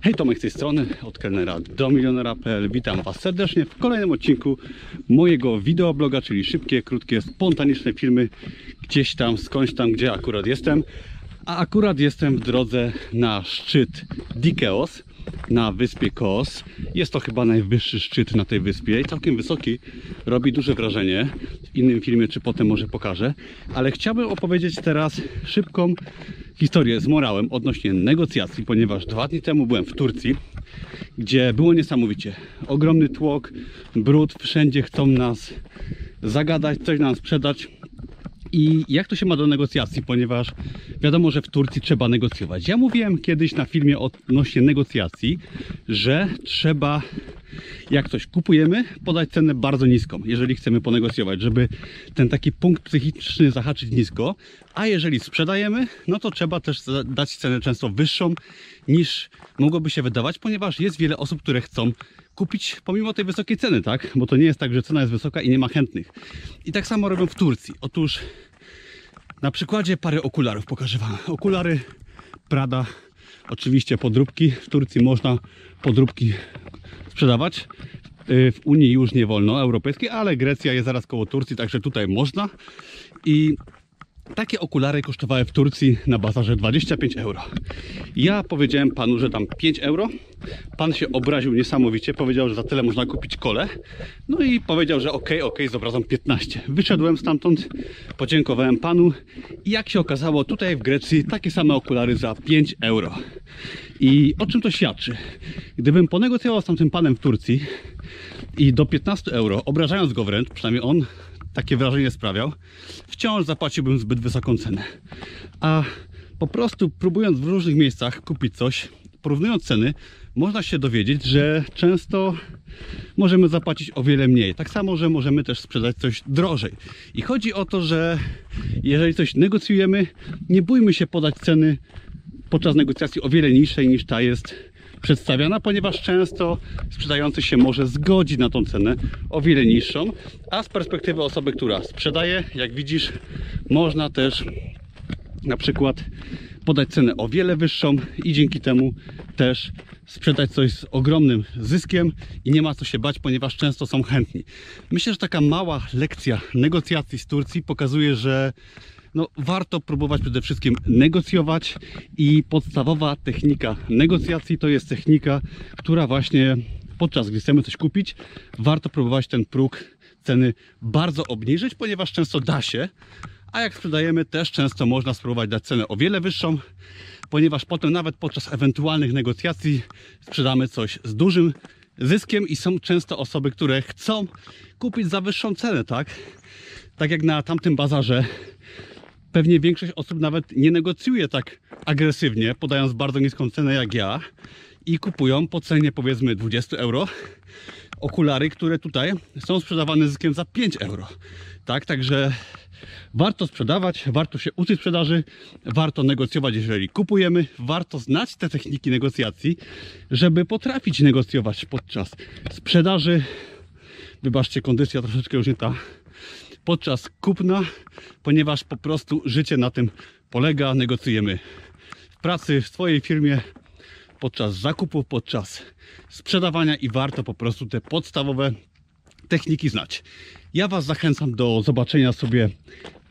Hej, Tomek z tej strony, od kelnera do milionera.pl. Witam Was serdecznie w kolejnym odcinku mojego wideobloga, czyli szybkie, krótkie, spontaniczne filmy gdzieś tam, skądś tam, gdzie akurat jestem. A akurat jestem w drodze na szczyt Dikeos na wyspie Kos. Jest to chyba najwyższy szczyt na tej wyspie i całkiem wysoki. Robi duże wrażenie. W innym filmie, czy potem może pokażę. Ale chciałbym opowiedzieć teraz szybką historię z morałem odnośnie negocjacji, ponieważ dwa dni temu byłem w Turcji, gdzie było niesamowicie. Ogromny tłok, brud, wszędzie chcą nas zagadać, coś nam sprzedać. I jak to się ma do negocjacji, ponieważ wiadomo, że w Turcji trzeba negocjować. Ja mówiłem kiedyś na filmie odnośnie negocjacji, że trzeba, jak coś kupujemy, podać cenę bardzo niską, jeżeli chcemy ponegocjować, żeby ten taki punkt psychiczny zahaczyć nisko, a jeżeli sprzedajemy, no to trzeba też dać cenę często wyższą niż mogłoby się wydawać, ponieważ jest wiele osób, które chcą kupić pomimo tej wysokiej ceny, tak? Bo to nie jest tak, że cena jest wysoka i nie ma chętnych. I tak samo robią w Turcji. Otóż na przykładzie parę okularów pokażę Wam. Okulary Prada, oczywiście podróbki. W Turcji można podróbki sprzedawać. Y, W Unii już nie wolno, europejskiej, ale Grecja jest zaraz koło Turcji, także tutaj można. I takie okulary kosztowały w Turcji na bazarze 25 euro. Ja powiedziałem panu, że dam 5 euro. Pan się obraził niesamowicie, powiedział, że za tyle można kupić kole. No i powiedział, że okej, okej, z obrazą 15. Wyszedłem stamtąd, podziękowałem panu i jak się okazało, tutaj w Grecji takie same okulary za 5 euro. I o czym to świadczy? Gdybym ponegocjował z tamtym panem w Turcji i do 15 euro, obrażając go wręcz, przynajmniej on takie wrażenie sprawiał, wciąż zapłaciłbym zbyt wysoką cenę. A po prostu próbując w różnych miejscach kupić coś, porównując ceny, można się dowiedzieć, że często możemy zapłacić o wiele mniej. Tak samo, że możemy też sprzedać coś drożej. I chodzi o to, że jeżeli coś negocjujemy, nie bójmy się podać ceny podczas negocjacji o wiele niższej niż ta jest przedstawiana, ponieważ często sprzedający się może zgodzić na tą cenę o wiele niższą, a z perspektywy osoby, która sprzedaje, jak widzisz, można też na przykład podać cenę o wiele wyższą i dzięki temu też sprzedać coś z ogromnym zyskiem i nie ma co się bać, ponieważ często są chętni. Myślę, że taka mała lekcja negocjacji z Turcji pokazuje, że no, warto próbować przede wszystkim negocjować i podstawowa technika negocjacji to jest technika, która właśnie podczas gdy chcemy coś kupić, warto próbować ten próg ceny bardzo obniżyć, ponieważ często da się, a jak sprzedajemy też często można spróbować dać cenę o wiele wyższą, ponieważ potem nawet podczas ewentualnych negocjacji sprzedamy coś z dużym zyskiem i są często osoby, które chcą kupić za wyższą cenę, tak? Tak jak na tamtym bazarze pewnie większość osób nawet nie negocjuje tak agresywnie, podając bardzo niską cenę jak ja i kupują po cenie powiedzmy 20 euro okulary, które tutaj są sprzedawane zyskiem za 5 euro. Tak, także warto sprzedawać, warto się uczyć sprzedaży, warto negocjować, jeżeli kupujemy, warto znać te techniki negocjacji, żeby potrafić negocjować podczas sprzedaży. Wybaczcie, kondycja troszeczkę już nie ta podczas kupna, ponieważ po prostu życie na tym polega. Negocjujemy w pracy, w swojej firmie, podczas zakupu, podczas sprzedawania i warto po prostu te podstawowe techniki znać. Ja Was zachęcam do zobaczenia sobie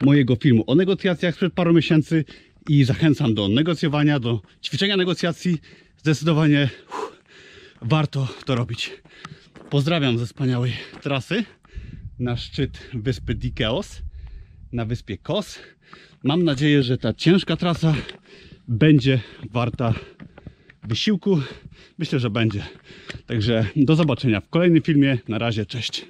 mojego filmu o negocjacjach sprzed paru miesięcy i zachęcam do negocjowania, do ćwiczenia negocjacji. Zdecydowanie uff, warto to robić. Pozdrawiam ze wspaniałej trasy na szczyt wyspy Dikeos, na wyspie Kos. Mam nadzieję, że ta ciężka trasa będzie warta wysiłku. Myślę, że będzie. Także do zobaczenia w kolejnym filmie. Na razie, cześć.